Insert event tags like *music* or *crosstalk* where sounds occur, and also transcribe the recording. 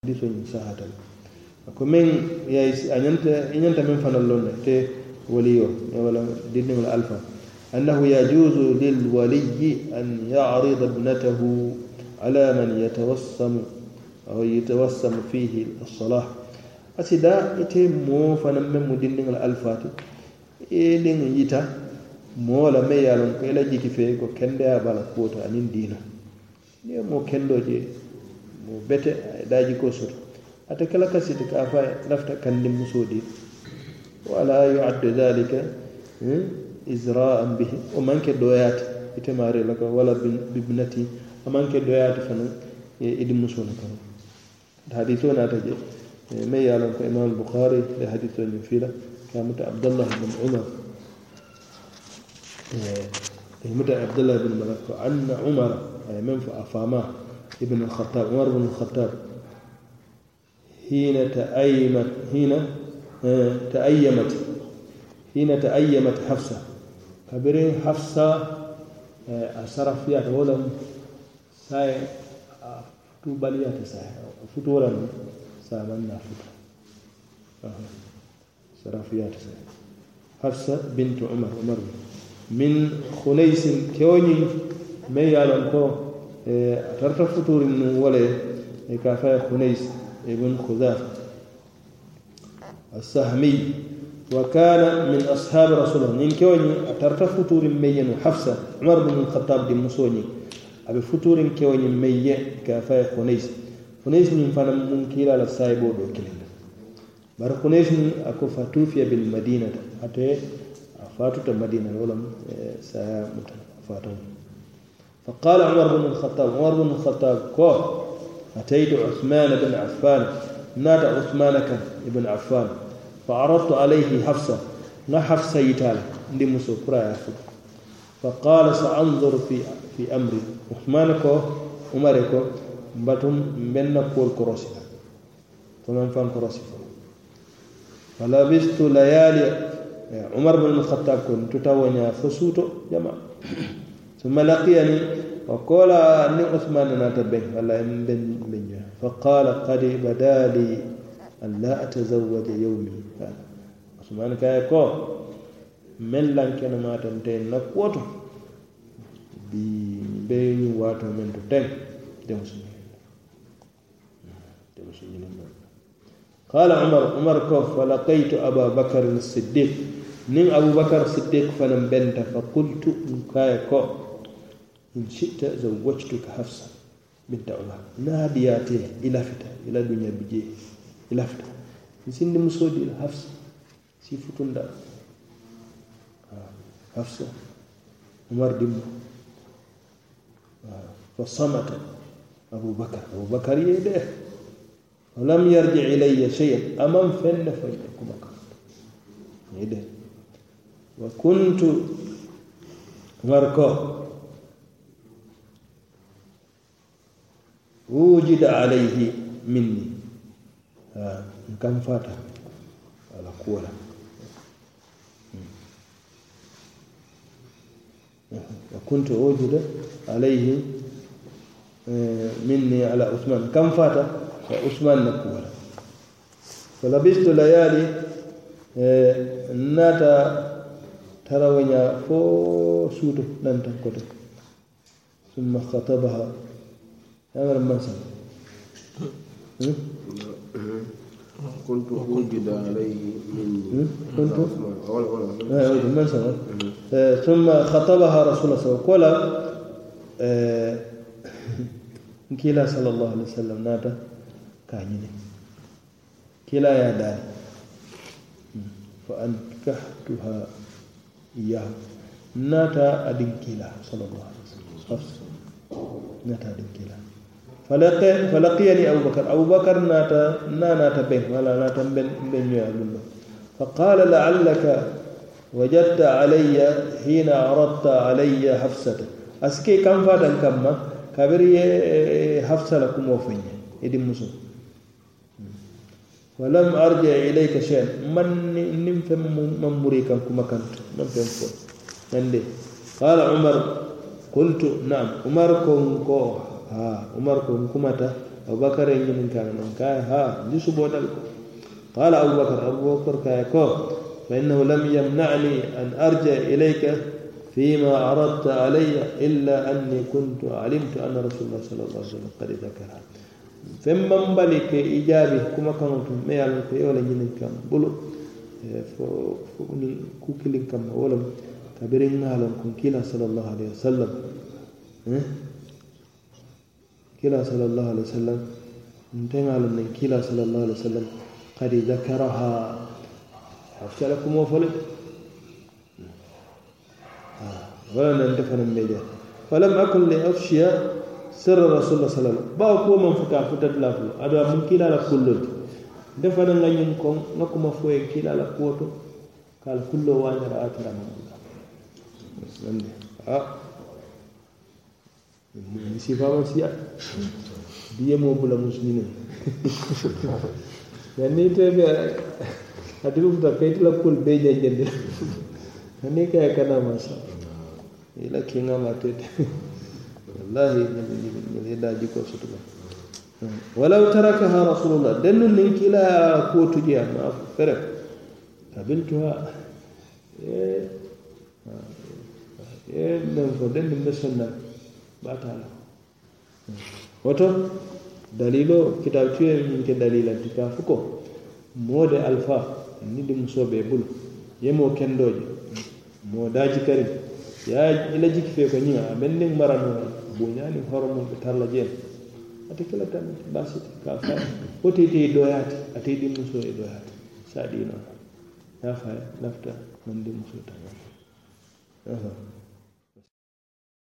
hadiso ñiŋ sahatal ko meŋ ñanta i ñanta meŋ fanaŋ loŋ ne te waliyo wala dindiŋo la alfa annahu yajuzu lilwaliyi an yarida ibnatahu ala man yatawassamu aw yatawassamu fihi alsalah asida ite moo fanaŋ meŋ mu dindiŋo la alfaati i liŋ yita moo la meŋ ye a loŋ ko i la jiki fee ko kendeya bala kuwo to aniŋ diino niŋ ye moo kendoo je mo bete daaji ko soto ate kala kasiti ka fa lafta kandi musoo di wala yuaddu dhalika isra'an bihi o manke doyaati ite maari la ko wala bibnati a manke doyaati fana idi musoo la kano hadiso naata je mai ye lon ko imam al-bukhari e hadiso ñin fiila kamuta abdallah bin umar muta abdallah bin umar ko anna umara ابن الخطاب عمر بن الخطاب. حين تأيمت حين تأيمت حين تأيمت حفصة. كبرين حفصة أسرف فيها ولم ساي فتوباليات ساي فتولا سامنا فتو سرافيات ساي حفصة بنت عمر عمر من خنيس كوني ميالون كو nu wala e ka fa khunais ibn khuzaf السهمي. وكان من أصحاب رسول الله. نين كوني أترت فطور ميين حفصة عمر بن الخطاب دي مسوني. أبي فطور كوني ميين كافاي خنيس. خنيس من فانا منكيلا لسايبو دو كلين بار خنيس أكو فتوفيا بالمدينة. أتي أفاتو المدينة. ولم سا فاتو فقال عمر بن الخطاب عمر بن الخطاب كو أتيت عثمان بن عفان نادى عثمان كان ابن عفان فعرضت عليه حفصة لا حفصة يتال دي مسو كرا فقال سأنظر في في أمري عثمان كو عمر كو باتم من كول كروسي فمن فان كروسي فلبست ليالي عمر بن الخطاب كنت تتونيا فسوتو جماعة. ثم لقيني وقال أني عثمان ناتبه ولا بن بن فقال قد بدا لي أن لا أتزوج يومي عثمان كاي كو من لان كان ما تنتين نقوتو بي بي واتو من تنتين قال عمر عمر كوف فلقيت أبا بكر الصديق نين أبو بكر الصديق فنم بنت فقلت كاي كو إن شئت زوجتك حفصة بنت عمر. نادياتي إلى فتا إلى دنيا بجي إلى فتا نسين مسودي إلى حفصة سي فتون دا حفصة عمر دم. فصمت أبو بكر. أبو بكر يده. ولم يرجع إلي شيئا. أمام فن فيكم بكر يده. وكنت مركو wujida alayhi minni. N kam fata. Ala kuwola hmm. wa kuntu ujuda alayhi e, minni ala usman. Kam fata? Wa usman na kuwola falabistu layali e, nata taraweña fo suuto nantan koto summa khatabaha خطبها أمر منسى كنت وجد عليه مني كنت منسى ثم خطبها رسول الله صلى الله عليه وسلم. كلا صلى الله عليه وسلم ناتا كاñine kila ya daali fa ankahtuha iyahu nata adin kila sallallahu alaihi wasallam nata adin kila falaqiyani abubakar abubakar nata na nata ben wala nata ben ben ya lullo فقال لعلك وجدت علي حين عرضت علي حفصة أسكي كم فاتن كما؟ كبري حفصة لكم وفنيا إدي مسلم ولم أرجع إليك شيئا. من نمفم من مريكا كما كنت؟ من فهم قال عمر قلت نعم. عمر ha umar ko أبو بكر yin yin kanan nan kai ha ji su bodal ko. Qala abubakar abubakar kai ko fa innahu lam yamna'ni an arja فيما أردت علي إلا أني كنت علمت أن رسول الله صلى الله عليه وسلم قد ذكرها فمن بلك إجابة كما كانت ميال في أولا جنين كم بلو فقل كوكل كم أولا كبرين مالا كنكينا صلى الله عليه وسلم kila sallallahu alaihi wasallam ntengalum nen kila sallallahu alaihi wasallam qad dhakaraha. Hafta lakum wa fala wala nan tafana meja falam akun li afshiya sirra rasulullah sallallahu alaihi wasallam. Ba ko man futa futa lafu. Ada mun kila la kullun. Defana nganyun kon ngakuma foye kila la kuoto kala kullo wanyara atara mun Allah misi fama siya biye mo bula musulmina *laughs* yanni tebe adi futa kayti la kul be janjande ani kaya kana masa ila kinga matete wallahi ila jiko sutuma walau tarakaha rasulullah dennu nin kila ko tujiya ma fere. Kabiltuha eh, eh eh nan ko dennu mesunna batala woto dalilo kitabutuye min ke dalila ti ka fo ko moode alfa ni di musoo bee bulu. Yemoo kendooje moo daaji karim ya ila jiki fee ko ñiŋa a meŋ niŋ maranoo buuñaaniŋ horomum ɓe tarla jeem ate kela tamit baasita ka fa. Wo te doyaati ate i di musoo e doyaati saa diinoo yaa faya lafta man di musoo taŋa